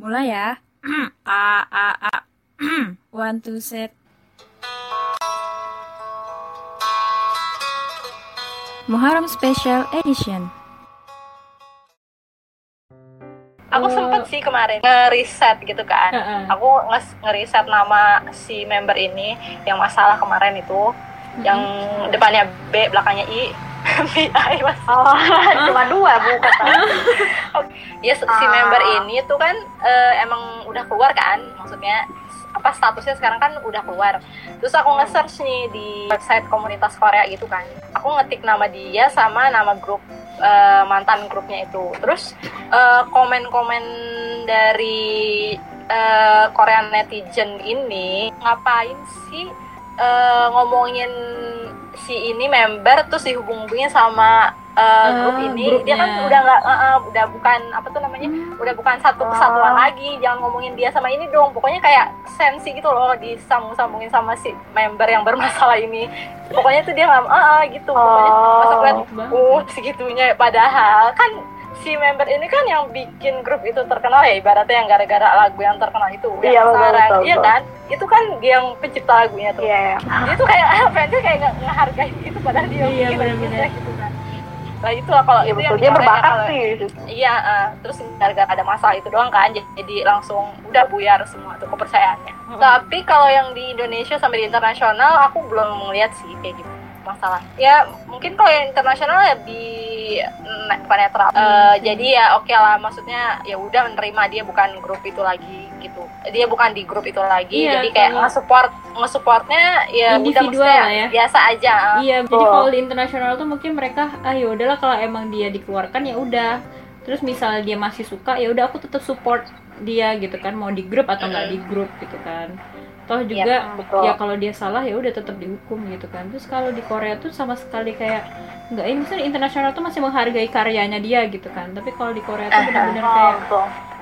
Mulai ya. A a a. One two set. Muharram Special Edition. Aku sempet sih kemarin ngeriset gitu kan. Heeh. Aku nge- ngeriset nama si member ini yang masalah kemarin itu, yang depannya B, belakangnya I. Mas. Oh, cuma dua bukan? Ya si Ah. member ini tuh kan eh, emang udah keluar kan, maksudnya apa statusnya sekarang kan udah keluar. Terus aku nge-search nih di website komunitas Korea gitu kan. Aku ngetik nama dia sama nama grup eh, mantan grupnya itu. Terus eh, komen-komen dari eh, Korean netizen ini ngapain sih eh, ngomongin si ini member terus dihubung-hubungin sama Ah, grup ini dia kan grupnya. udah nggak eh, eh, udah bukan apa tuh namanya udah bukan satu kesatuan Ah. lagi jangan ngomongin dia sama ini dong pokoknya kayak sensi gitu loh disambung-sambungin sama si member yang bermasalah ini pokoknya tuh dia nggak ah ah, gitu pokoknya Oh. pas aku liat Banget. uh segitunya padahal kan si member ini kan yang bikin grup itu terkenal ya ibaratnya yang gara-gara lagu yang terkenal itu Iya, yang sekarang iya kan itu kan dia yang pencipta lagunya tuh Iya. dia tuh kayak fansnya kayak nggak ngehargain gitu padahal dia Iya, benar-benar. lagunya gitu kan nah itu lah kalau Iya itu betul. yang Dia berbakat kalau- sih. Iya, eh, terus gara-gara ada masalah itu doang kan, jadi, jadi langsung udah buyar semua tuh kepercayaannya. Tapi kalau yang di Indonesia sampai di internasional, aku belum melihat sih kayak gitu masalah. Ya mungkin kalau yang internasional ya di ne- apa, netral. Eh, jadi ya oke lah, maksudnya ya udah menerima dia bukan grup itu lagi gitu. Dia bukan di grup itu lagi, Iya, jadi kayak kalau- nge-support nge-supportnya ya udah Individual maksudnya lah ya. biasa aja. Iya, jadi Betul. kalau di internasional tuh mungkin mereka ah ya udahlah kalau emang dia dikeluarkan ya udah. Terus misalnya dia masih suka ya udah aku tetap support dia gitu kan mau di grup atau nggak di grup gitu kan. Toh juga betul. ya kalau dia salah ya udah tetap dihukum gitu kan. Terus kalau di Korea tuh sama sekali kayak nggak ini misalnya internasional tuh masih menghargai karyanya dia gitu kan. Tapi kalau di Korea tuh benar-benar Oh, kayak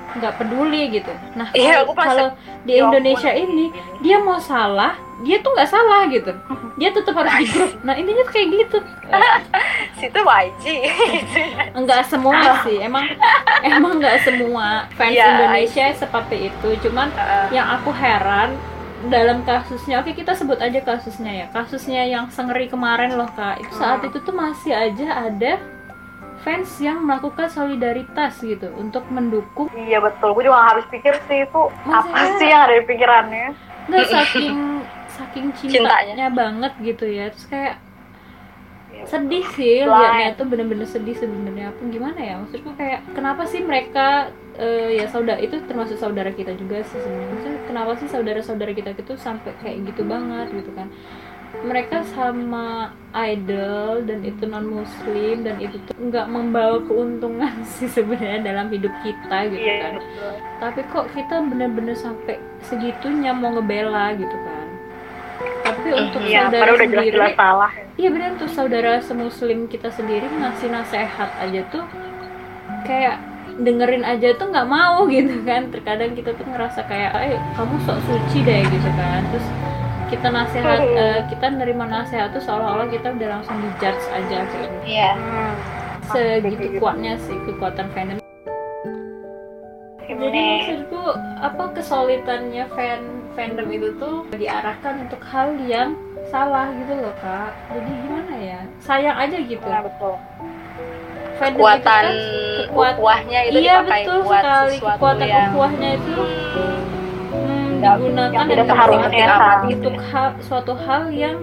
nggak peduli gitu. Nah, Iya, kalau- di Ya Indonesia ini dia mau salah, dia tuh nggak salah gitu. Dia tetap harus di grup. Nah, intinya tuh kayak gitu. situ YG. Enggak semua sih. Emang emang nggak semua fans Iya, Indonesia seperti itu. Cuman Heeh. yang aku heran dalam kasusnya, oke kita sebut aja kasusnya ya. Kasusnya yang sengeri kemarin loh kak. Itu saat Hmm. itu tuh masih aja ada fans yang melakukan solidaritas gitu untuk mendukung Iya betul. Gue juga habis pikir sih itu Maksudnya- apa sih yang ada di pikirannya. nggak saking saking cintanya, Cintanya. banget gitu ya terus kayak Iya, sedih sih liatnya tuh bener-bener sedih sebenarnya apa gimana ya maksudku kayak kenapa sih mereka eh, ya saudara itu termasuk saudara kita juga sih sebenarnya kenapa sih saudara-saudara kita itu sampai kayak gitu banget gitu kan mereka sama idol dan itu non muslim dan itu tuh nggak membawa keuntungan sih sebenarnya dalam hidup kita gitu Iya kan betul. tapi kok kita bener-bener sampai segitunya mau ngebela gitu kan tapi untuk Iya, saudara udah sendiri jelas-jelas salah. iya bener tuh saudara semuslim kita sendiri ngasih nasehat aja tuh kayak dengerin aja tuh nggak mau gitu kan. Terkadang kita tuh ngerasa kayak eh kamu sok suci deh gitu kan. Terus kita nasehat eh, kita nerima nasehat tuh seolah-olah kita udah langsung dijudge aja kayak gitu. Iya. Hmm. segitu gitu. kuatnya sih kekuatan fandom. Jadi maksudku apa kesulitannya fan fandom itu tuh diarahkan untuk hal yang salah gitu loh kak. Jadi gimana ya? Sayang aja gitu. Nah, betul. Kekuatan itu kan itu iya dipakai betul buat sekali sesuatu kekuatan yang ukhuwahnya itu hmm, digunakan yang dan tidak seharusnya untuk hal, suatu hal yang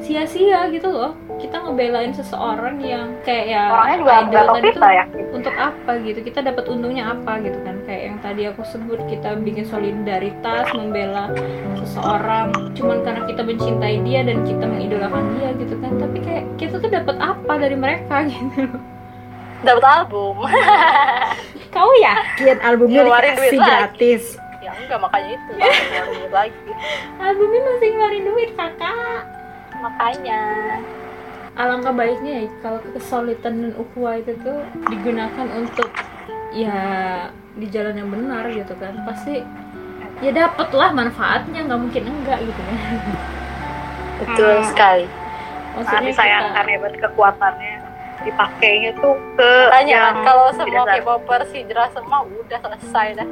sia-sia gitu loh. Kita ngebelain seseorang yang kayak ya Orangnya juga idol tadi kita tuh ya. untuk apa gitu. Kita dapat untungnya apa gitu kan. Kayak yang tadi aku sebut kita bikin solidaritas membela seseorang cuman karena kita mencintai dia dan kita mengidolakan dia gitu kan. Tapi kayak kita tuh dapat apa dari mereka gitu dapat album. Kau yakin albumnya Ngeluarin duit dikasih lagi. gratis? Ya enggak makanya itu ngeluarin duit lagi. Albumnya masih ngeluarin duit kakak. Makanya. Alangkah baiknya ya kalau kesulitan dan ukhuwah itu tuh digunakan untuk ya di jalan yang benar gitu kan. Pasti ya dapet lah manfaatnya nggak mungkin enggak gitu kan. Betul Hmm. sekali. Nah, maksudnya disayangkan ya buat kekuatannya dipakainya tuh ke tanya yang kan kalau semua K-popers hijrah semua udah selesai dah.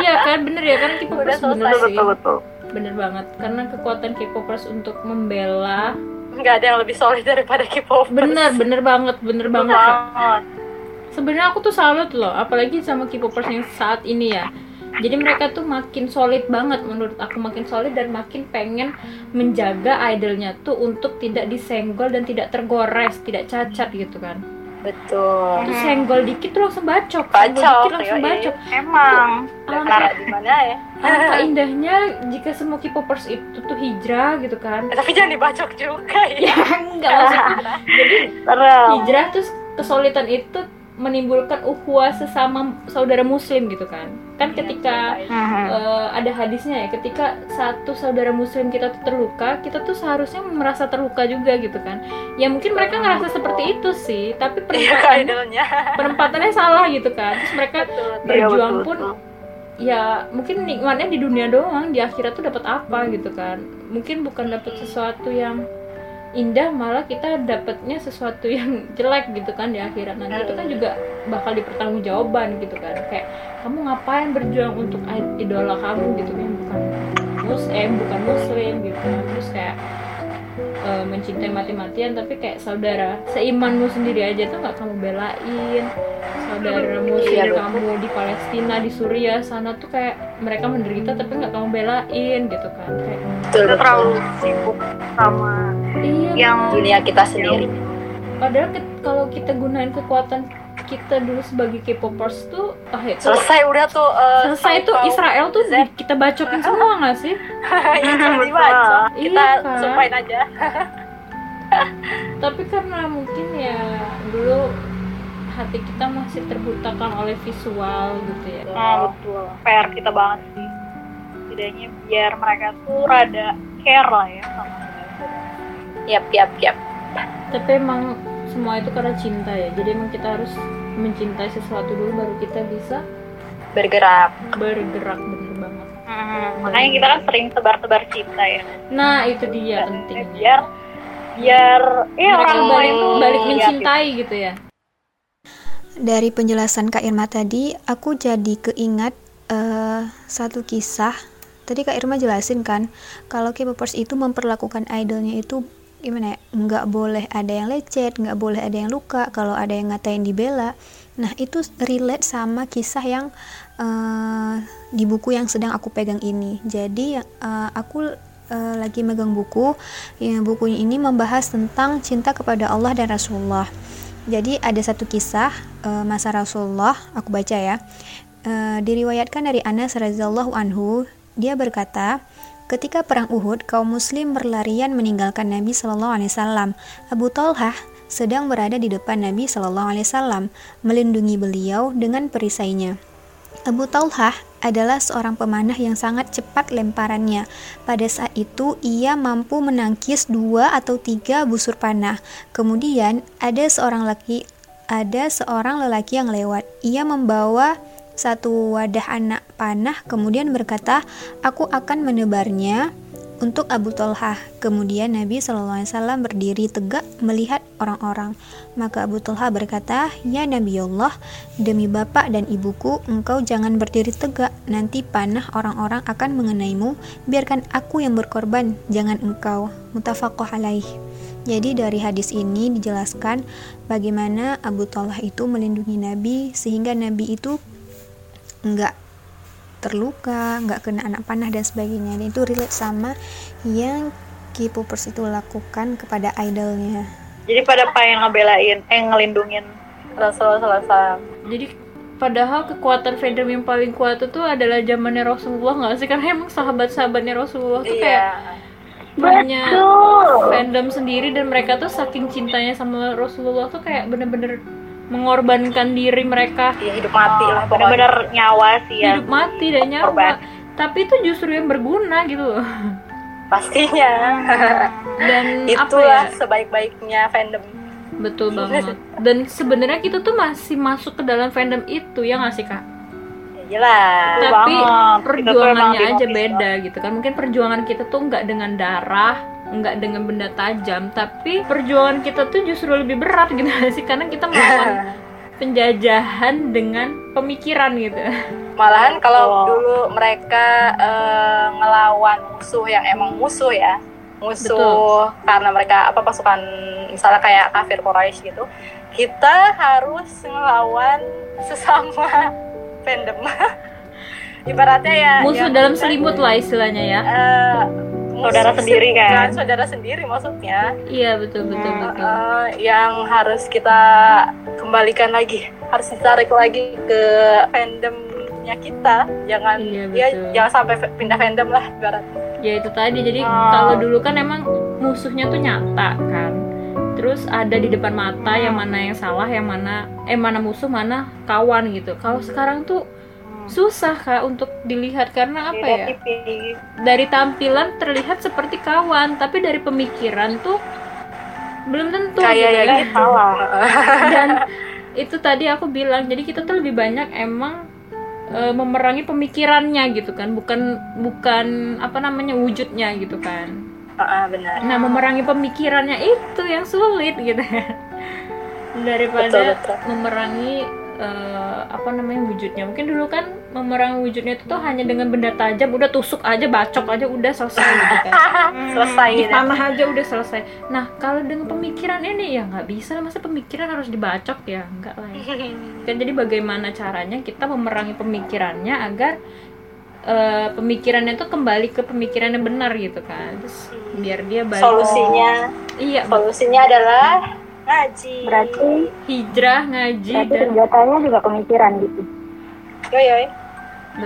Iya kan bener ya kan K-popers Udah selesai. bener betul sih. Betul betul. Bener banget karena kekuatan K-popers untuk membela nggak ada yang lebih solid daripada K-pop bener bener banget bener Betul banget banget. Sebenarnya aku tuh salut loh apalagi sama K-popers yang saat ini ya jadi mereka tuh makin solid banget menurut aku makin solid dan makin pengen menjaga idolnya tuh untuk tidak disenggol dan tidak tergores tidak cacat gitu kan. Betul. Terus senggol dikit tuh langsung bacok senggol Bacok, dikit langsung yoi. bacok. Emang alangkah, Karena di mana ya? alangkah indahnya jika semua K-popers itu tuh hijrah gitu kan. Tapi jangan dibacok juga ya. Ya enggak maksudku jadi serem. hijrah terus kesulitan itu menimbulkan ukhuwah sesama saudara muslim gitu kan kan ketika eh, ada hadisnya ya ketika satu saudara muslim kita tuh terluka kita tuh seharusnya merasa terluka juga gitu kan. Ya mungkin mereka ngerasa seperti itu sih tapi iya penempatannya idolnya. penempatannya salah gitu kan. Terus mereka Iya, berjuang betul, pun ya mungkin nikmatnya di dunia doang di akhirat tuh dapat apa gitu kan. Mungkin bukan dapat sesuatu yang indah malah kita dapatnya sesuatu yang jelek gitu kan di akhirat. Nanti itu kan juga bakal dipertanggungjawaban gitu kan. Kayak kamu ngapain berjuang untuk idola kamu? gitu kan. Bukan muslim bukan muslim gitu kan. Terus kayak eh, mencintai mati-matian tapi kayak saudara seimanmu sendiri aja tuh nggak kamu belain. Saudara muslim Iya, kamu di Palestina di Suriah sana tuh kayak mereka menderita tapi nggak kamu belain gitu kan. Kayak betul, kita betul. terlalu sibuk sama iya yang dunia kita sendiri. Padahal ke- kalau kita gunain kekuatan kita dulu sebagai K-popers tuh ah itu selesai udah tuh eh, selesai tuh Israel tuh Z. di- kita bacokin semua nggak sih? Itu dibacok kita Iya, sumpahin aja. Tapi karena mungkin ya dulu hati kita masih terbutakan oleh visual gitu ya. Ah, betul. PR kita banget sih. Setidaknya biar mereka tuh rada care lah ya sama yap yap yap. Tapi emang semua itu karena cinta ya. Jadi emang kita harus mencintai sesuatu dulu baru kita bisa bergerak. bergerak bener banget. Hmm, makanya kita kan sering sebar-sebar cinta ya. Nah itu dia Eh, pentingnya. Biar biar ya orang balik lain tuh balik mencintai gitu ya. Dari penjelasan Kak Irma tadi, aku jadi keingat eh, satu kisah. Tadi Kak Irma jelasin kan, kalau K-popers itu memperlakukan idolnya itu gimana ya, nggak boleh ada yang lecet, nggak boleh ada yang luka, kalau ada yang ngatain dibela. Nah itu relate sama kisah yang eh, di buku yang sedang aku pegang ini. Jadi eh, aku eh, lagi megang buku, yang bukunya ini membahas tentang cinta kepada Allah dan Rasulullah. Jadi ada satu kisah eh, masa Rasulullah, aku baca ya. Eh, diriwayatkan dari Anas radhiyallahu anhu, dia berkata, ketika perang Uhud, kaum muslim berlarian meninggalkan Nabi Shallallahu alaihi wasallam. Abu Talhah sedang berada di depan Nabi Shallallahu alaihi wasallam, melindungi beliau dengan perisainya. Abu Talhah adalah seorang pemanah yang sangat cepat lemparannya. Pada saat itu, ia mampu menangkis dua atau tiga busur panah. Kemudian, ada seorang laki, ada seorang lelaki yang lewat. Ia membawa satu wadah anak panah, kemudian berkata, "Aku akan menebarnya." Untuk Abu Talhah, kemudian Nabi SAW berdiri tegak melihat orang-orang. Maka Abu Talha berkata, Ya Nabi Allah, demi bapak dan ibuku, engkau jangan berdiri tegak, nanti panah orang-orang akan mengenaimu, biarkan aku yang berkorban, jangan engkau. Mutafakoh alaih. Jadi dari hadis ini dijelaskan bagaimana Abu Talha itu melindungi Nabi sehingga Nabi itu enggak terluka, nggak kena anak panah dan sebagainya. Dan itu relate sama yang K-popers itu lakukan kepada idolnya. jadi pada pengen ngebelain eh ngelindungin Rasulullah SAW jadi padahal kekuatan fandom yang paling kuat itu adalah zamannya Rasulullah nggak sih karena emang sahabat-sahabatnya Rasulullah tuh kayak iya punya betul fandom sendiri dan mereka tuh saking cintanya sama Rasulullah tuh kayak bener-bener mengorbankan diri mereka. Iya, hidup mati lah pokoknya. bener-bener nyawa sih ya. Hidup mati dan Korban. nyawa. Tapi itu justru yang berguna gitu loh. Pastinya. Dan apa ya? Itulah sebaik-baiknya fandom. Betul banget. dan sebenarnya kita tuh masih masuk ke dalam fandom itu ya nggak sih kak? Ya jelas tapi banget. Perjuangannya aja beda gitu kan. Mungkin perjuangan kita tuh nggak dengan darah nggak dengan benda tajam tapi perjuangan kita tuh justru lebih berat gitu sih karena kita melawan penjajahan dengan pemikiran gitu Malahan kalau Oh. dulu mereka eh, ngelawan musuh yang emang musuh ya, musuh karena mereka apa pasukan misalnya kayak kafir Quraisy gitu, kita harus ngelawan sesama fandom. Ibaratnya ya musuh ya dalam selimut lah istilahnya ya eh, Saudara musuh sendiri kan? bukan saudara sendiri maksudnya. Iya betul betul Hmm. betul. Eh, yang harus kita kembalikan lagi harus ditarik lagi ke fandomnya kita. Jangan Iya, ya jangan sampai pindah fandom lah ibarat ya itu tadi. Jadi Oh. kalau dulu kan emang musuhnya tuh nyata kan? Terus ada di depan mata yang mana yang salah yang mana eh mana musuh mana kawan gitu. Kalau sekarang tuh susah kak untuk dilihat karena apa ya dari tampilan terlihat seperti kawan tapi dari pemikiran tuh belum tentu Kayak gitu ya gitu. Salah. dan itu tadi aku bilang jadi kita tuh lebih banyak emang e, memerangi pemikirannya gitu kan bukan bukan apa namanya wujudnya gitu kan Ah, benar nah memerangi pemikirannya itu yang sulit gitu daripada Betul, betul. memerangi eh, apa namanya wujudnya. Mungkin dulu kan memerangi wujudnya itu tuh hanya dengan benda tajam udah tusuk aja bacok aja udah selesai gitu kan. Selesai di gitu. panah aja udah selesai. Nah kalau dengan pemikiran ini ya nggak bisa masa pemikiran harus dibacok? Ya enggak lah ya. kan jadi bagaimana caranya kita memerangi pemikirannya agar eh, pemikirannya tuh kembali ke pemikiran yang benar gitu kan. Terus biar dia balik. Solusinya. Iya solusinya adalah ngaji Berarti hijrah ngaji berarti dan senjatanya juga pemikiran gitu. yo yo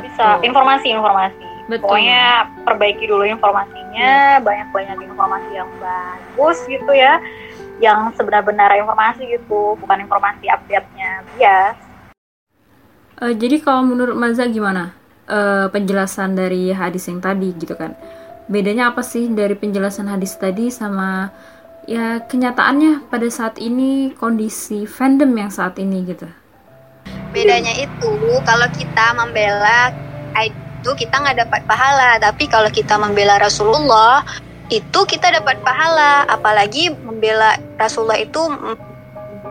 Bisa informasi informasi. Betul. Pokoknya perbaiki dulu informasinya, banyak-banyak informasi yang bagus gitu ya. Yang sebenar-benar informasi gitu, bukan informasi update-nya bias. Eh, jadi kalau menurut Maza gimana Eh, penjelasan dari hadis yang tadi gitu kan? Bedanya apa sih dari penjelasan hadis tadi sama ya kenyataannya pada saat ini kondisi fandom yang saat ini gitu? bedanya itu kalau kita membela itu kita nggak dapat pahala. Tapi kalau kita membela Rasulullah itu kita dapat pahala. Apalagi membela Rasulullah itu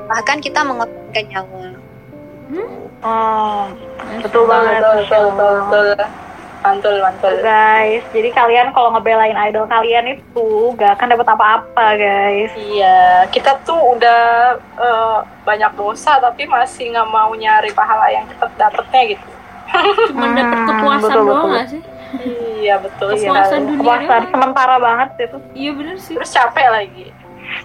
bahkan kita mengorbankan nyawa. Oh, betul banget. betul betul betul betul mantul mantul Guys, jadi kalian kalau ngebelain idol kalian itu gak akan dapat apa-apa, guys. Iya, kita tuh udah eh, banyak dosa tapi masih nggak mau nyari pahala yang cepet dapetnya gitu. Cuma Hmm, dapat kepuasan betul, doang betul. nggak sih? Iya betul Kepuasan sekali. dunia Kepuasan sementara banget itu. Iya bener sih. Terus capek lagi.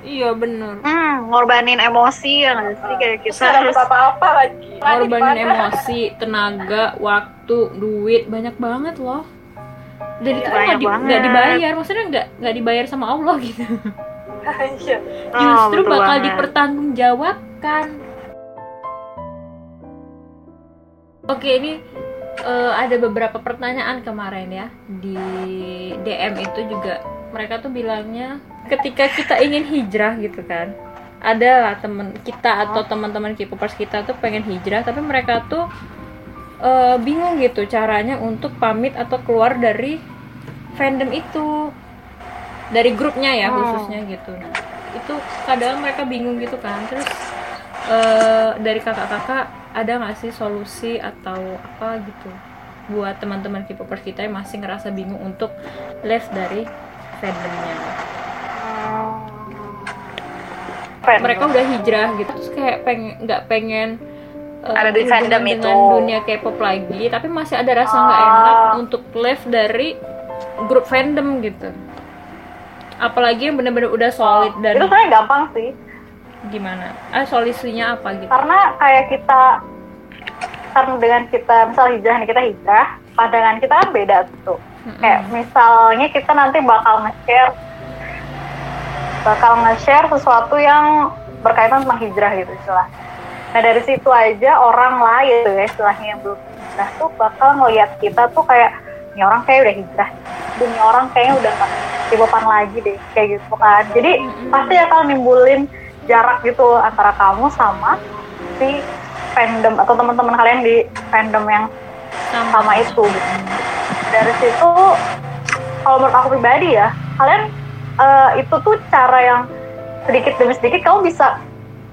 Iya bener. Hmm, ngorbanin emosi ya nggak sih kayak Terus kita nggak harus apa-apa lagi. Ngorbanin emosi, tenaga, waktu, duit banyak banget loh. Dan itu kan nggak di- dibayar, maksudnya nggak nggak dibayar sama Allah gitu. Iya. Oh, Justru bakal banget. dipertanggungjawabkan. Oke ini eh, ada beberapa pertanyaan kemarin ya di DM itu juga mereka tuh bilangnya ketika kita ingin hijrah gitu kan. Ada lah temen kita atau teman-teman K-popers kita tuh pengen hijrah tapi mereka tuh eh, bingung gitu caranya untuk pamit atau keluar dari fandom itu. Dari grupnya ya Oh. khususnya gitu. Nah itu kadang mereka bingung gitu kan. Terus eh, dari kakak-kakak ada nggak sih solusi atau apa gitu buat teman-teman K-popers kita yang masih ngerasa bingung untuk left dari fandomnya? Fan. Mereka udah hijrah gitu terus kayak pengen nggak pengen uh, Ada di fandom itu. dunia K-pop lagi tapi masih ada rasa nggak enak untuk left dari grup fandom gitu. Apalagi yang bener-bener udah solid dan itu sebenarnya gampang sih. gimana? Ah solusinya apa gitu? Karena kayak kita karena dengan kita misal hijrah nih kita hijrah pandangan kita kan beda tuh. Mm-mm. kayak misalnya kita nanti bakal nge-share bakal nge-share sesuatu yang berkaitan tentang hijrah gitu istilah. Nah dari situ aja orang lain tuh ya istilahnya yang belum hijrah tuh bakal ngeliat kita tuh kayak ini orang kayak udah hijrah dunia orang kayaknya udah nggak di beban lagi deh kayak gitu kan. Jadi pasti akan nimbulin jarak gitu antara kamu sama si fandom atau teman-teman kalian di fandom yang sama. itu. Gitu. dari situ kalau menurut aku pribadi ya kalian eh, itu tuh cara yang sedikit demi sedikit kamu bisa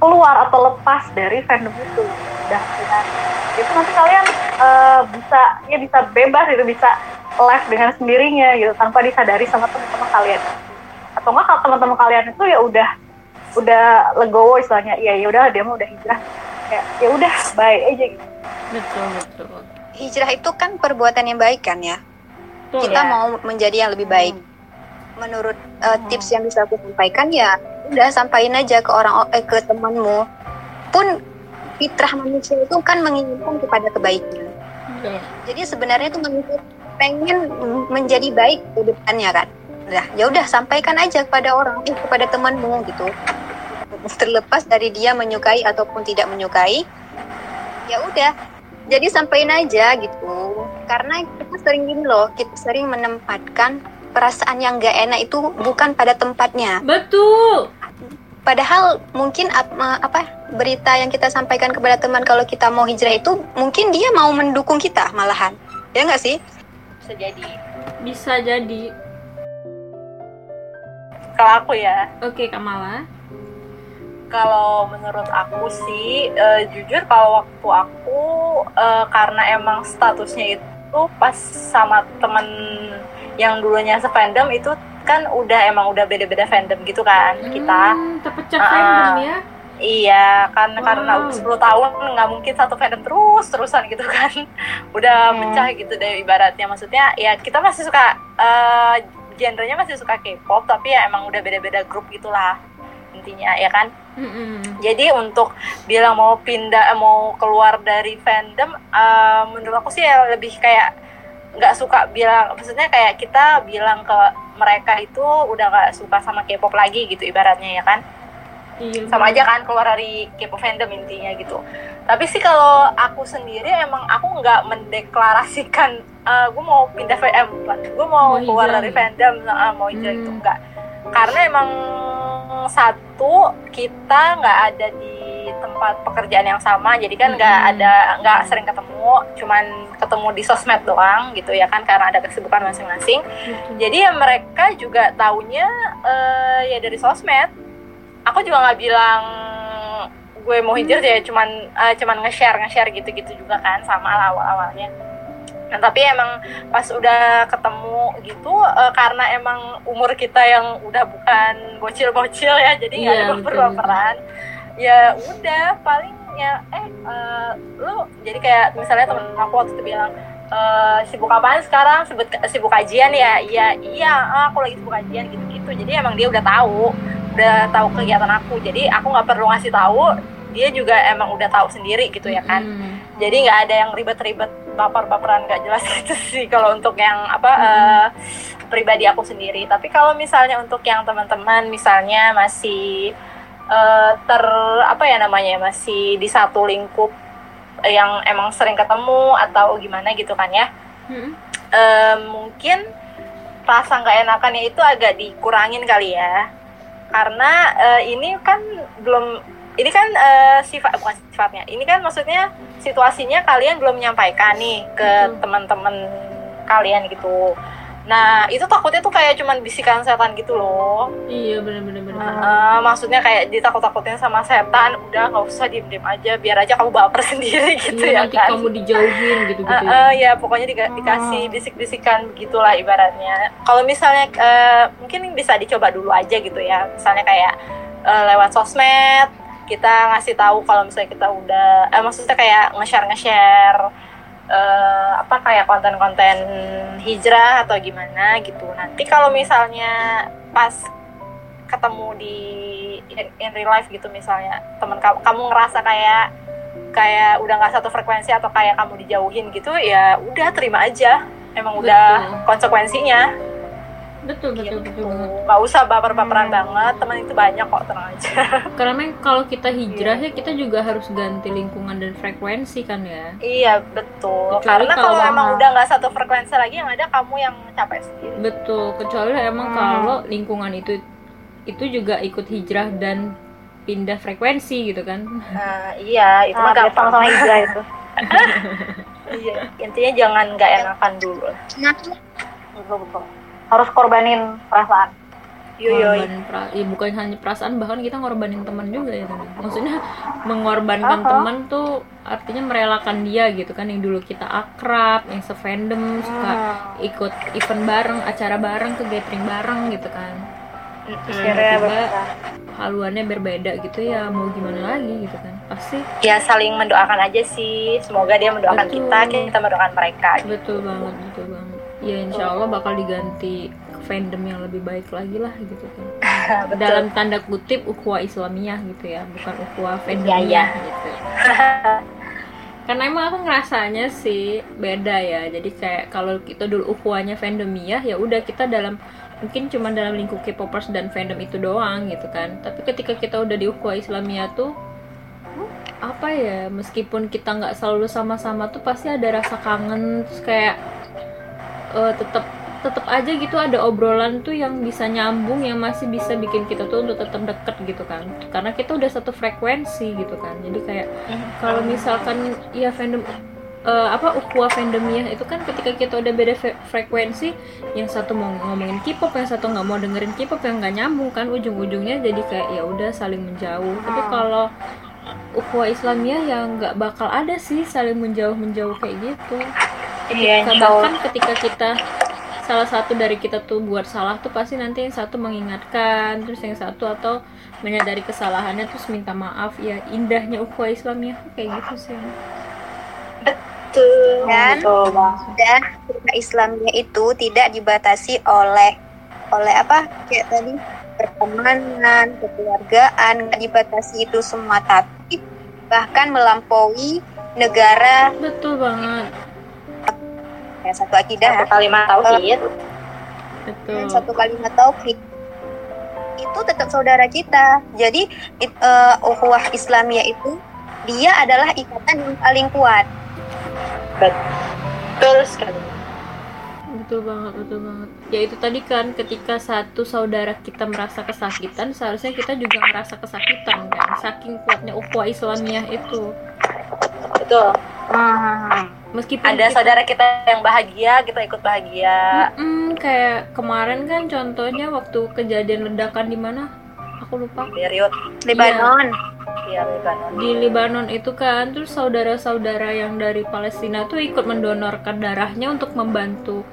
keluar atau lepas dari fandom itu. Udah dengan itu nanti kalian uh, bisa ya bisa bebas itu bisa live dengan sendirinya gitu tanpa disadari sama teman-teman kalian. Atau enggak kalau teman-teman kalian itu ya udah udah legowo istilahnya iya ya udah dia mau udah hijrah. Ya ya udah baik aja gitu. Betul betul. Hijrah itu kan perbuatan yang baik kan ya? Betul, kita ya. mau menjadi yang lebih baik menurut uh, tips yang bisa aku sampaikan ya udah sampaikan aja ke orang eh, ke temanmu pun fitrah manusia itu kan menginginkan kepada kebaikan jadi sebenarnya tuh manusia pengen menjadi baik ke depannya kan Nah, ya udah sampaikan aja kepada orang, eh, kepada temanmu gitu. Terlepas dari dia menyukai ataupun tidak menyukai, ya udah. Jadi sampaikan aja gitu. Karena kita sering gini loh, kita sering menempatkan perasaan yang gak enak itu bukan pada tempatnya. betul Padahal mungkin apa berita yang kita sampaikan kepada teman kalau kita mau hijrah itu mungkin dia mau mendukung kita malahan. Ya nggak sih? bisa jadi bisa jadi kalau aku ya oke Kamala kalau menurut aku sih eh, jujur kalau waktu aku eh, karena emang statusnya itu pas sama temen yang dulunya se-fandom itu kan udah emang udah beda-beda fandom gitu kan kita Hmm, terpecah Ah. fandom ya iya kan karena Wow. udah 10 tahun nggak mungkin satu fandom terus terusan gitu kan udah Hmm. pecah gitu deh ibaratnya maksudnya ya kita masih suka eh, genrenya masih suka K-pop tapi ya emang udah beda-beda grup gitulah intinya ya kan Mm-mm. jadi untuk bilang mau pindah mau keluar dari fandom eh, menurut aku sih ya lebih kayak nggak suka bilang maksudnya kayak kita bilang ke mereka itu udah nggak suka sama K-pop lagi gitu ibaratnya ya kan Iya, sama bener. aja kan keluar dari K-pop fandom intinya gitu tapi sih kalau aku sendiri emang aku nggak mendeklarasikan eh gue mau pindah VM gue mau, Mau keluar hijrah dari fandom eh, mau hijrah Hmm. itu enggak karena emang satu kita nggak ada di tempat pekerjaan yang sama jadi kan nggak Hmm. ada nggak sering ketemu cuman ketemu di sosmed doang gitu ya kan karena ada kesibukan masing-masing. Betul. jadi ya mereka juga taunya eh, ya dari sosmed. Aku juga nggak bilang gue mau hijrah ya cuman eh, cuman nge-share nge-share gitu-gitu juga kan sama awal awalnya nah tapi emang pas udah ketemu gitu eh, karena emang umur kita yang udah bukan bocil-bocil ya jadi nggak Iya, ada betul, baper-baperan ya udah paling ya eh eh, lu jadi kayak misalnya temen aku waktu itu bilang eh sibuk apaan sekarang? Sibuk sibuk kajian ya? Iya iya ah, aku lagi sibuk kajian gitu gitu jadi emang dia udah tahu udah tahu kegiatan aku. Jadi aku nggak perlu ngasih tahu dia juga emang udah tahu sendiri gitu ya kan? Mm. jadi nggak ada yang ribet-ribet baper-baperan nggak jelas gitu sih kalau untuk yang apa Mhm. eh, pribadi aku sendiri. Tapi kalau misalnya untuk yang teman-teman misalnya masih eh, ter apa ya namanya masih di satu lingkup yang emang sering ketemu atau gimana gitu kan ya Mm. eh, mungkin rasa nggak enakannya itu agak dikurangin kali ya karena eh, ini kan belum ini kan eh, sifat bukan sifatnya ini kan maksudnya situasinya kalian belum menyampaikan nih ke Betul. teman-teman kalian gitu nah itu takutnya tuh kayak cuman bisikan setan gitu loh iya bener-bener bener. Eh, maksudnya kayak ditakut-takutin sama setan udah nggak usah diem-diem aja biar aja kamu baper sendiri gitu Iya, ya nanti kan kamu dijauhin gitu-gitu ya. eh, ya pokoknya dika- dikasih bisik-bisikan gitulah ibaratnya. Kalau misalnya eh, mungkin bisa dicoba dulu aja gitu ya. Misalnya kayak eh, lewat sosmed kita ngasih tahu kalau misalnya kita udah eh maksudnya kayak nge-share eh, apa kayak konten-konten hijrah atau gimana gitu. Nanti kalau misalnya pas ketemu di in, in real life gitu misalnya teman kamu kamu ngerasa kayak kayak udah nggak satu frekuensi atau kayak kamu dijauhin gitu ya udah terima aja. Emang udah konsekuensinya betul betul gitu. betul nggak usah baper-baperan banget teman itu banyak kok tenang aja. Karena memang kalau kita hijrah Iya. ya kita juga harus ganti lingkungan dan frekuensi kan ya. Iya betul. Kecuali karena kalau kalau emang memang- udah nggak satu frekuensi lagi yang ada kamu yang capek sendiri. Betul kecuali emang Hmm. kalau lingkungan itu itu juga ikut hijrah dan pindah frekuensi gitu kan. Nah, iya itu Nah, mah gampang sama-sama hijrah itu. Iya intinya jangan nggak enakan dulu. Nah, betul betul harus korbanin perasaan Yoyoy. ngorbanin pra, ya bukan hanya perasaan bahkan kita ngorbanin teman juga ya kan maksudnya mengorbankan teman tuh artinya merelakan dia gitu kan yang dulu kita akrab yang sefandom suka Hmm. ikut event bareng acara bareng ke gathering bareng gitu kan Akhirnya tiba-tiba berpisah. haluannya berbeda gitu ya mau gimana lagi gitu kan pasti Ya saling mendoakan aja sih. Semoga dia mendoakan Betul. kita, kita mendoakan mereka. betul banget betul banget ya insya Allah bakal diganti fandom yang lebih baik lagi lah gitu kan. Dalam tanda kutip ukhuwah Islamiyah gitu ya. Bukan ukhuwah fandomnya iya. gitu. Karena emang aku ngerasanya sih beda ya. Jadi kayak kalau kita dulu ukhuwahnya fandomiyah ya udah kita dalam mungkin cuma dalam lingkup K-popers dan fandom itu doang gitu kan. Tapi ketika kita udah di ukhuwah Islamiyah tuh apa ya meskipun kita nggak selalu sama-sama tuh pasti ada rasa kangen terus kayak eh, tetap tetap aja gitu ada obrolan tuh yang bisa nyambung yang masih bisa bikin kita tuh untuk tetap deket gitu kan. Karena kita udah satu frekuensi gitu kan. Jadi kayak kalau misalkan ya fandom eh, apa ukhuwah fandomnya itu kan ketika kita udah beda fre- frekuensi yang satu mau ngomongin K-pop yang satu nggak mau dengerin K-pop yang nggak nyambung kan ujung-ujungnya jadi kayak ya udah saling menjauh. Tapi kalau ukhuwah Islamiyah yang nggak bakal ada sih saling menjauh menjauh kayak gitu Iya, ketika Allah. bahkan ketika kita salah satu dari kita tuh buat salah tuh pasti nanti yang satu mengingatkan terus yang satu atau menyadari kesalahannya terus minta maaf ya indahnya ukhuwah Islamiyah tuh kayak gitu sih Betul. Dan Betul bang. dan Islamnya itu tidak dibatasi oleh oleh apa kayak tadi pertemanan, kekeluargaan, nggak dibatasi itu semua tapi bahkan melampaui negara betul banget ya satu akidah Satu kalimat tauhid. betul dan satu kalimat tauhid itu tetap saudara kita. Jadi it, eh, ukhuwah Islamiyah itu dia adalah ikatan yang paling kuat. Betul sekali. betul banget betul banget ya itu tadi kan ketika satu saudara kita merasa kesakitan seharusnya kita juga merasa kesakitan kan saking kuatnya ukhuwah Islamiyah itu Betul. Hmm. Meskipun Ada kita- saudara kita yang bahagia, kita ikut bahagia. Mm-mm, kayak kemarin kan contohnya waktu kejadian ledakan di mana aku lupa Period. Lebanon. Iya, Lebanon. di Lebanon itu kan terus saudara-saudara yang dari Palestina tuh ikut mendonorkan darahnya untuk membantu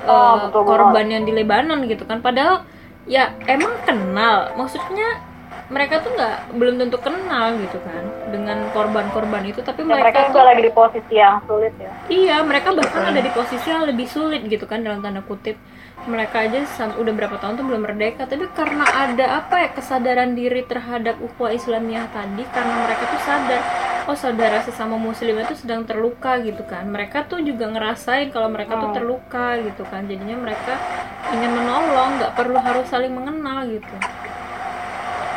Oh, uh, betul banget. korban yang di Lebanon gitu kan padahal ya emang kenal maksudnya mereka tuh nggak belum tentu kenal gitu kan dengan korban-korban itu tapi Ya, mereka, mereka tuh juga lagi di posisi yang sulit ya. Iya, mereka bahkan ada di posisi yang lebih sulit gitu kan dalam tanda kutip. Mereka aja udah berapa tahun tuh belum merdeka, tapi karena ada apa ya kesadaran diri terhadap ukhuwah Islamiyah tadi, karena mereka tuh sadar, oh saudara sesama muslim itu sedang terluka gitu kan. Mereka tuh juga ngerasain kalau mereka tuh Hmm. terluka gitu kan. Jadinya mereka ingin menolong, nggak perlu harus saling mengenal gitu.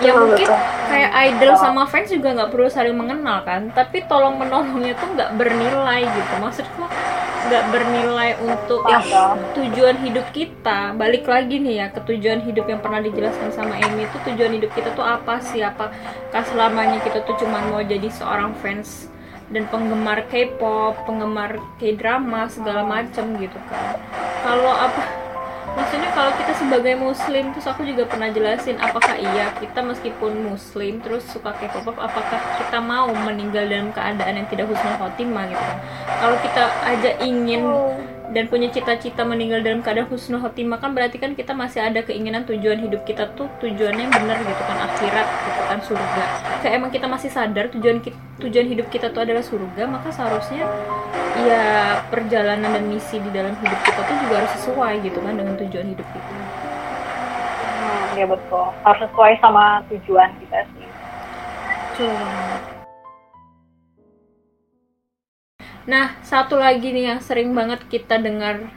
Ya Betul, mungkin betul. kayak idol sama fans juga nggak perlu saling mengenal kan tapi tolong menolongnya tuh nggak bernilai gitu maksudku nggak bernilai untuk Ya. tujuan hidup kita balik lagi nih ya ke tujuan hidup yang pernah dijelaskan sama Amy itu tujuan hidup kita tuh apa sih apakah selamanya kita tuh cuma mau jadi seorang fans dan penggemar K-pop, penggemar K-drama segala macam gitu kan. Kalau apa maksudnya kalau kita sebagai muslim terus aku juga pernah jelasin apakah iya kita meskipun muslim terus suka K-pop apakah kita mau meninggal dalam keadaan yang tidak husnul khotimah gitu kan? Kalau kita aja ingin dan punya cita-cita meninggal dalam keadaan husnul khotimah kan berarti kan kita masih ada keinginan tujuan hidup kita tuh tujuannya yang benar gitu kan akhirat gitu kan surga kayak emang kita masih sadar tujuan tujuan hidup kita tuh adalah surga maka seharusnya ya perjalanan dan misi di dalam hidup kita tuh juga harus sesuai gitu kan dengan tujuan hidup kita Hmm, ya betul. Harus sesuai sama tujuan kita sih. Betul Nah, satu lagi nih yang sering banget kita dengar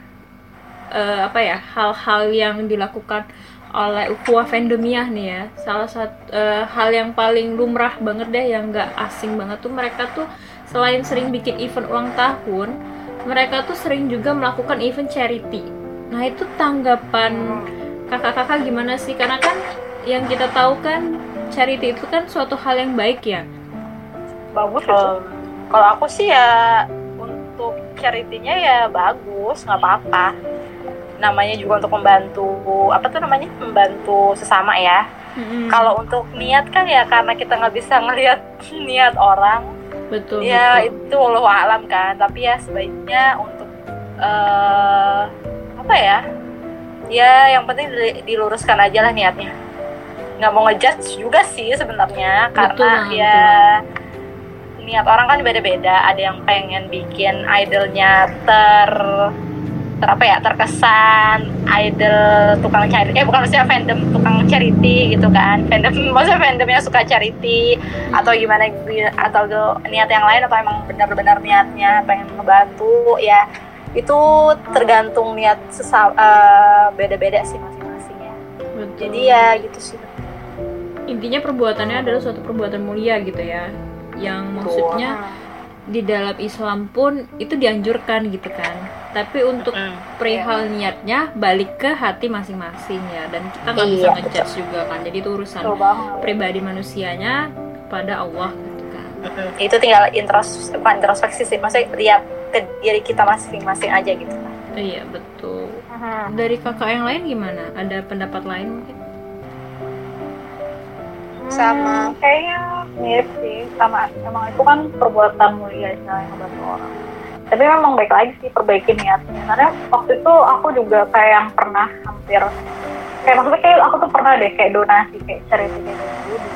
eh, apa ya hal-hal yang dilakukan oleh ukhuwah fandomiah nih ya. Salah satu eh, hal yang paling lumrah banget deh yang nggak asing banget tuh mereka tuh selain sering bikin event ulang tahun, mereka tuh sering juga melakukan event charity. Nah, itu tanggapan kakak-kakak gimana sih? Karena kan yang kita tahu kan charity itu kan suatu hal yang baik ya. Bagus itu. Kalau aku sih ya untuk charity-nya ya bagus, nggak apa-apa. namanya juga untuk membantu apa tuh namanya membantu sesama ya Mm-mm. kalau untuk niat kan ya karena kita nggak bisa ngelihat niat orang betul ya betul. itu Allah alam kan tapi ya sebaiknya untuk eh apa ya ya yang penting di- diluruskan aja lah niatnya nggak mau ngejudge juga sih sebenarnya karena banget, ya niat orang kan beda-beda. Ada yang pengen bikin idolnya ter ter apa ya terkesan idol tukang charity. Eh bukan maksudnya fandom tukang charity gitu kan. Fandom maksudnya fandom yang suka charity atau gimana gitu, atau niat yang lain atau emang benar-benar niatnya pengen ngebantu ya. Itu tergantung niat sesa eh, beda-beda sih masing-masing ya. Betul. jadi ya gitu sih. Intinya perbuatannya adalah suatu perbuatan mulia gitu ya yang maksudnya di dalam Islam pun itu dianjurkan gitu kan. Tapi untuk Mm. perihal niatnya balik ke hati masing-masing ya. Dan kita nggak bisa Iya, ngejudge juga kan. Jadi itu urusan pribadi manusianya pada Allah gitu kan. Itu tinggal intros bukan introspeksi sih maksudnya lihat ke diri kita masing-masing aja gitu kan. Iya betul. Mhm. dari kakak yang lain gimana? Ada pendapat lain mungkin Sama. Kayaknya mirip sih sama emang itu kan perbuatan mulia istilahnya ngebantu orang tapi memang baik lagi sih perbaiki niatnya karena waktu itu aku juga kayak yang pernah hampir kayak maksudnya kayak aku tuh pernah deh kayak donasi kayak charity kayak gitu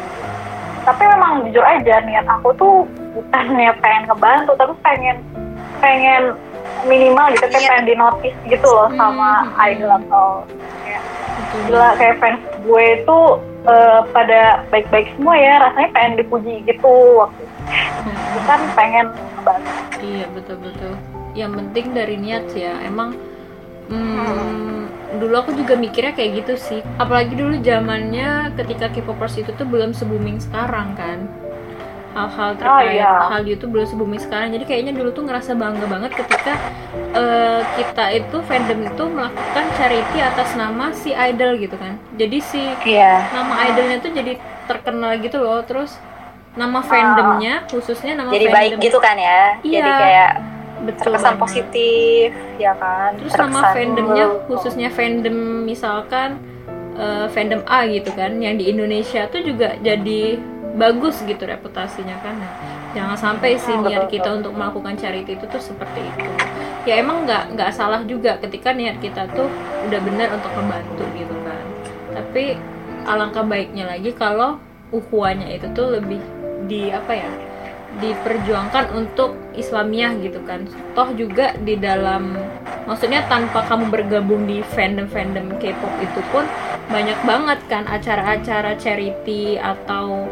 tapi memang jujur aja niat aku tuh bukan niat pengen ngebantu tapi pengen pengen minimal gitu kayak pengen di notice gitu loh sama Hmm. idol atau kayak gila kayak fans gue itu eh, pada baik-baik semua ya rasanya pengen dipuji gitu waktu itu. bukan pengen ngebantu Iya betul betul. Yang penting dari niat ya. Emang hmm, dulu aku juga mikirnya kayak gitu sih. Apalagi dulu zamannya ketika K-popers itu tuh belum se booming sekarang kan. Hal-hal terkait iya. hal itu belum se booming sekarang. Jadi kayaknya dulu tuh ngerasa bangga banget ketika eh, kita itu fandom itu melakukan charity atas nama si idol gitu kan. Jadi si iya nama idolnya tuh jadi terkenal gitu loh. Terus nama fandomnya khususnya nama jadi fandom baik gitu kan ya Iya. jadi kayak betul terkesan banget. positif ya kan Terus nama Terkesan- fandomnya khususnya fandom misalkan eh, fandom A gitu kan, yang di Indonesia tuh juga jadi bagus gitu reputasinya kan. Nah, jangan sampai sih Hmm, niat kita betul. untuk melakukan charity itu tuh seperti itu. Ya emang nggak nggak salah juga ketika niat kita tuh udah benar untuk membantu gitu kan. Tapi alangkah baiknya lagi kalau ukhuwahnya itu tuh lebih di apa ya? diperjuangkan untuk Islamiah gitu kan toh juga di dalam maksudnya tanpa kamu bergabung di fandom-fandom K-pop itu pun banyak banget kan acara-acara charity atau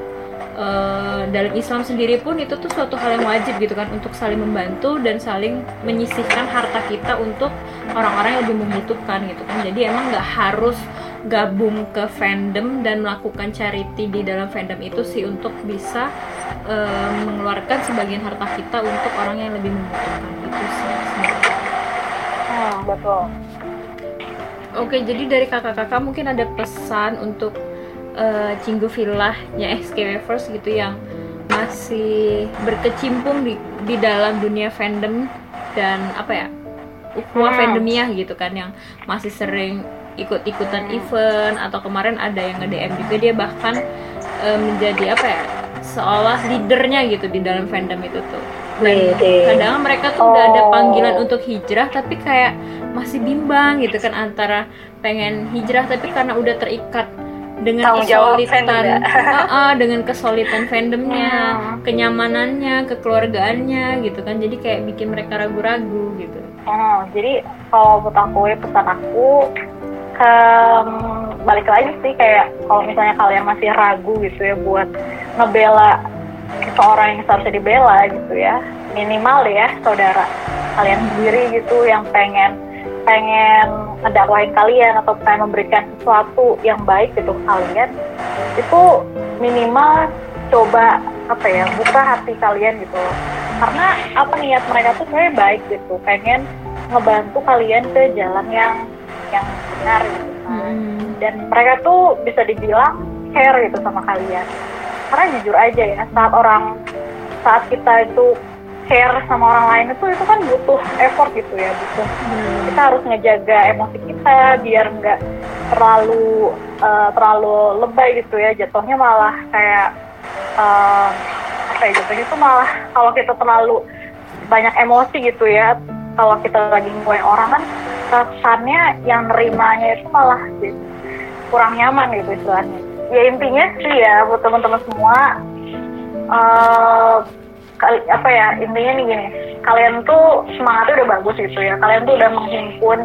eh, dalam Islam sendiri pun itu tuh suatu hal yang wajib gitu kan untuk saling membantu dan saling menyisihkan harta kita untuk orang-orang yang lebih membutuhkan gitu kan jadi emang nggak harus gabung ke fandom dan melakukan charity di dalam fandom itu sih untuk bisa eh, mengeluarkan sebagian harta kita untuk orang yang lebih membutuhkan itu sih sebenarnya. hmm, betul Oke, jadi dari kakak-kakak mungkin ada pesan untuk eh, Cinggu Villahnya SK Wavers gitu yang masih berkecimpung di, di dalam dunia fandom dan apa ya ukhuwah Hmm. fandomnya gitu kan yang masih sering ikut-ikutan event atau kemarin ada yang nge-DM juga dia bahkan eh, menjadi apa ya seolah leadernya gitu di dalam fandom itu tuh dan kadang mereka tuh udah ada Oh. panggilan untuk hijrah tapi kayak masih bimbang gitu kan antara pengen hijrah tapi karena udah terikat dengan ya. Ah, ah, dengan kesolidan fandomnya Hmm. kenyamanannya kekeluargaannya gitu kan jadi kayak bikin mereka ragu-ragu gitu Hmm, jadi kalau menurut aku ya pesan aku ke balik lagi sih kayak kalau misalnya kalian masih ragu gitu ya buat ngebela seorang yang seharusnya dibela gitu ya minimal ya saudara kalian sendiri gitu yang pengen pengen ngedakwain kalian atau pengen memberikan sesuatu yang baik gitu ke kalian itu minimal coba apa ya buka hati kalian gitu. Loh. karena apa niat mereka tuh sebenarnya baik gitu pengen ngebantu kalian ke jalan yang yang benar gitu kan. Dan mereka tuh bisa dibilang care gitu sama kalian. Karena jujur aja ya saat orang saat kita itu care sama orang lain itu itu kan butuh effort gitu ya butuh kita harus ngejaga emosi kita biar nggak terlalu uh, terlalu lebay gitu ya. Jatuhnya malah kayak uh, apa ya jatuhnya itu malah kalau kita terlalu banyak emosi gitu ya kalau kita lagi ngomongin orang kan kesannya yang nerimanya itu malah gitu, kurang nyaman gitu istilahnya. Ya intinya sih ya buat teman-teman semua uh, kali apa ya intinya nih gini kalian tuh semangatnya udah bagus gitu ya. Kalian tuh udah menghimpun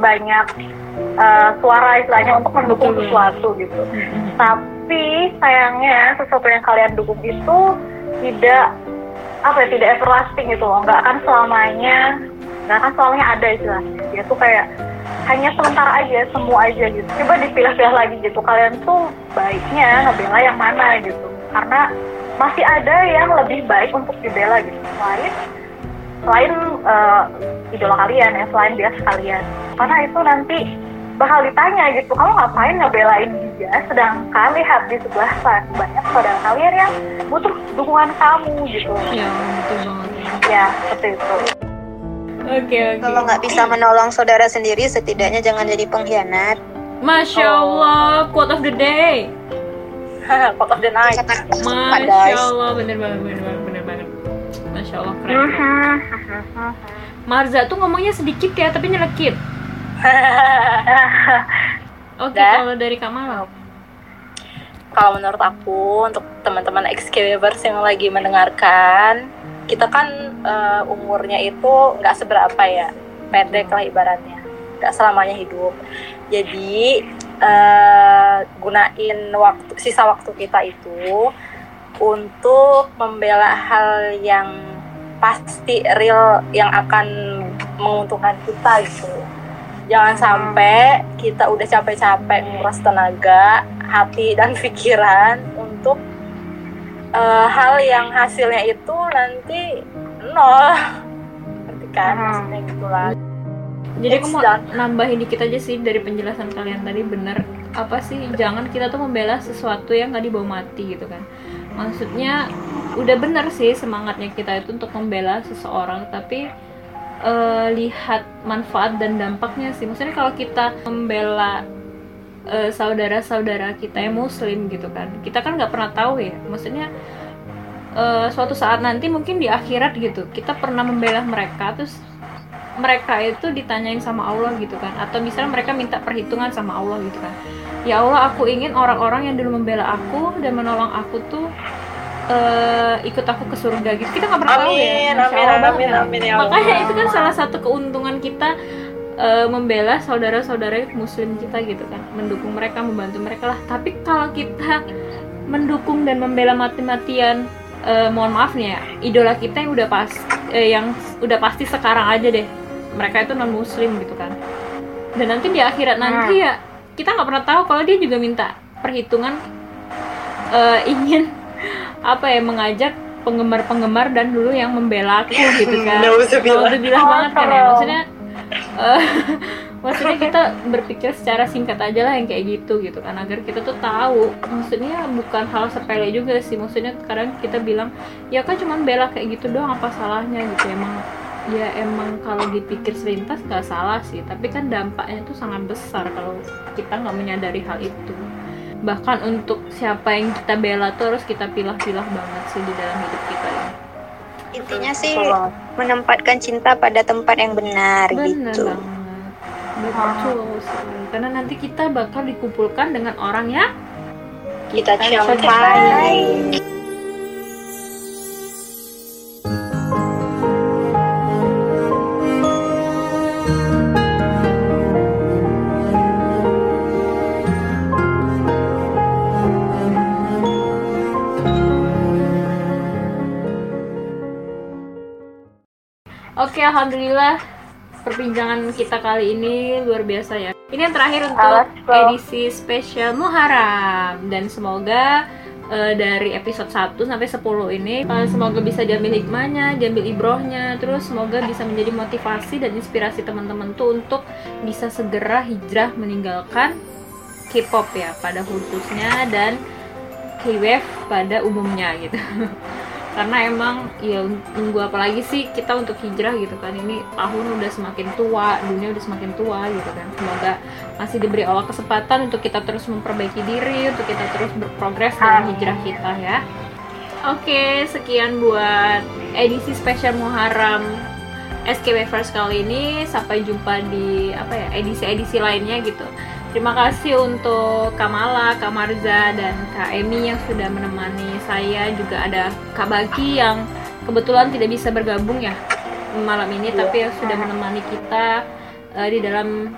banyak uh, suara istilahnya untuk mendukung sesuatu gitu. Tapi sayangnya sesuatu yang kalian dukung itu tidak apa ya tidak everlasting gitu loh. Nggak akan selamanya nggak akan selamanya ada istilahnya. Dia tuh kayak hanya sementara aja semua aja gitu. Coba dipilah-pilah lagi gitu. Kalian tuh baiknya ngebela yang mana gitu. Karena masih ada yang lebih baik untuk dibela gitu. Selain selain uh, idola kalian ya selain dia sekalian. Karena itu nanti bakal ditanya gitu kamu ngapain ngebelain dia? Sedangkan lihat di sebelah sana banyak saudara kalian yang butuh dukungan kamu gitu. Ya betul banget. Ya seperti itu. Oke oke. Kalau nggak bisa menolong saudara sendiri, setidaknya jangan jadi pengkhianat. masya allah quote of the day Quote of the night. masya allah bener banget bener banget bener banget masya allah keren. Marza tuh ngomongnya sedikit ya tapi nyelekit oke Dah. kalau dari Kamal Kalau menurut aku untuk teman-teman XKWers yang lagi mendengarkan, kita kan eh, umurnya itu nggak seberapa ya, pendek lah ibaratnya, nggak selamanya hidup. Jadi eh, gunain waktu sisa waktu kita itu untuk membela hal yang pasti real yang akan menguntungkan kita gitu. Jangan sampai kita udah capek-capek nguras tenaga, hati dan pikiran untuk eh, hal yang hasilnya itu nanti nol. Ngerti kan? Hmm. Maksudnya gitu lah. Jadi aku mau done. nambahin dikit aja sih dari penjelasan kalian tadi bener. Apa sih jangan kita tuh membela sesuatu yang nggak dibawa mati gitu kan. Maksudnya udah bener sih semangatnya kita itu untuk membela seseorang tapi eh, lihat manfaat dan dampaknya sih. Maksudnya kalau kita membela eh, saudara-saudara kita yang muslim gitu kan kita kan nggak pernah tahu ya. Maksudnya eh, suatu saat nanti mungkin di akhirat gitu kita pernah membela mereka terus mereka itu ditanyain sama Allah gitu kan. Atau misalnya mereka minta perhitungan sama Allah gitu kan. Ya Allah aku ingin orang-orang yang dulu membela aku dan menolong aku tuh eh, ikut aku ke surga gitu. Kita nggak pernah tahu ya. Amin, Masya amin, Allah amin, banget kan. amin, ya makanya itu kan salah satu keuntungan kita eh, membela saudara-saudara muslim kita gitu kan. Mendukung mereka membantu mereka lah. Tapi kalau kita mendukung dan membela mati-matian eh, mohon maaf nih ya idola kita yang udah pas eh, yang udah pasti sekarang aja deh mereka itu non muslim gitu kan. Dan nanti di akhirat nanti ya kita nggak pernah tahu kalau dia juga minta perhitungan eh, ingin apa ya mengajak penggemar-penggemar dan dulu yang membela aku gitu kan. Nauzubillah. Nauzubillah banget kan ya. Maksudnya eh, maksudnya kita berpikir secara singkat aja lah yang kayak gitu gitu kan. Agar kita tuh tahu. Maksudnya bukan hal sepele juga sih. Maksudnya kadang kita bilang ya kan cuman bela kayak gitu doang apa salahnya? Gitu emang ya emang kalau dipikir selintas gak salah sih tapi kan dampaknya tuh sangat besar kalau kita nggak menyadari hal itu bahkan untuk siapa yang kita bela tuh harus kita pilah-pilah banget sih di dalam hidup kita ya Intinya sih menempatkan cinta pada tempat yang benar, benar gitu. banget betul sekali karena nanti kita bakal dikumpulkan dengan orang yang Kita cintai. cintai. Alhamdulillah perbincangan kita kali ini luar biasa ya. Ini yang terakhir untuk edisi spesial Muharram dan semoga eh, dari episode 1 sampai 10 ini eh, semoga bisa diambil hikmahnya, diambil ibrohnya, terus semoga bisa menjadi motivasi dan inspirasi teman-teman tuh untuk bisa segera hijrah meninggalkan K-pop ya pada khususnya dan K-wave pada umumnya gitu. karena emang ya nunggu apa lagi sih kita untuk hijrah gitu kan ini tahun udah semakin tua dunia udah semakin tua gitu kan semoga masih diberi Allah kesempatan untuk kita terus memperbaiki diri untuk kita terus berprogres dalam hijrah kita ya Oke, sekian buat edisi spesial Muharram SKB First kali ini. Sampai jumpa di apa ya edisi-edisi lainnya gitu. Terima kasih untuk Kamala, Kak Marza, dan Kak Emi yang sudah menemani saya. Juga ada Kak Baki yang kebetulan tidak bisa bergabung ya malam ini, tapi yang sudah menemani kita uh, di dalam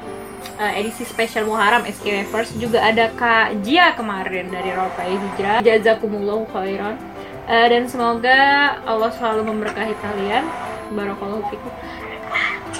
uh, edisi spesial Muharram SKB First. Juga ada Kak Jia kemarin dari Ropai Hijrah. Jazakumullah khairan. Uh, dan semoga Allah selalu memberkahi kalian. Barakallahu fikum.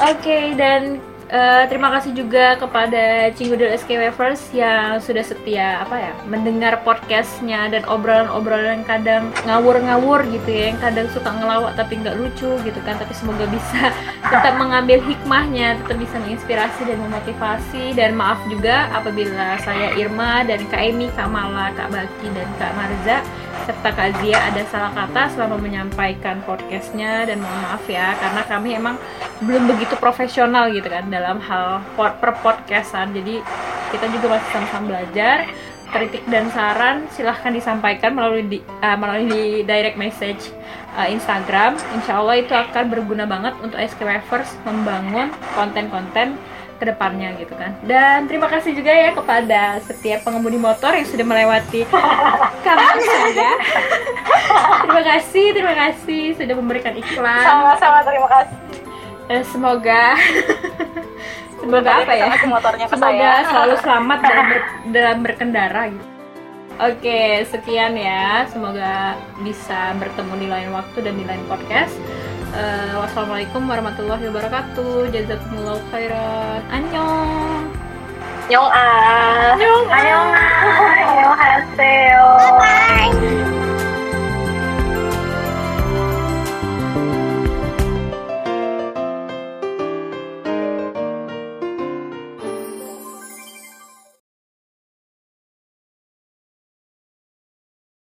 Oke, okay, dan uh, terima kasih juga kepada Cinggudel SK Wavers yang sudah setia apa ya mendengar podcastnya dan obrolan-obrolan kadang ngawur-ngawur gitu ya yang kadang suka ngelawak tapi nggak lucu gitu kan. Tapi semoga bisa tetap mengambil hikmahnya tetap bisa menginspirasi dan memotivasi. Dan maaf juga apabila saya Irma dan Kak Emi, Kak Mala, Kak Baki dan Kak Marza serta Kak Zia ada salah kata selama menyampaikan podcastnya. Dan mohon maaf ya karena kami emang belum begitu profesional gitu kan dalam hal per podcastan. Jadi kita juga masih sama-sama belajar kritik dan saran silahkan disampaikan melalui di, uh, melalui di direct message uh, Instagram. Insya Allah itu akan berguna banget untuk SK Wavers membangun konten-konten ke depannya gitu kan. Dan terima kasih juga ya kepada setiap pengemudi motor yang sudah melewati kampus saya. Terima kasih terima kasih sudah memberikan iklan. Sama-sama terima kasih dan semoga semoga apa ya motornya ke semoga saya. selalu selamat dalam, ber, dalam berkendara gitu Oke, sekian ya. Semoga bisa bertemu di lain waktu dan di lain podcast. Uh, wassalamualaikum warahmatullahi wabarakatuh. Jazakumullah khairan. Annyeong. Nyong ah. Annyeong. Ayo, ayo, haseo. Bye.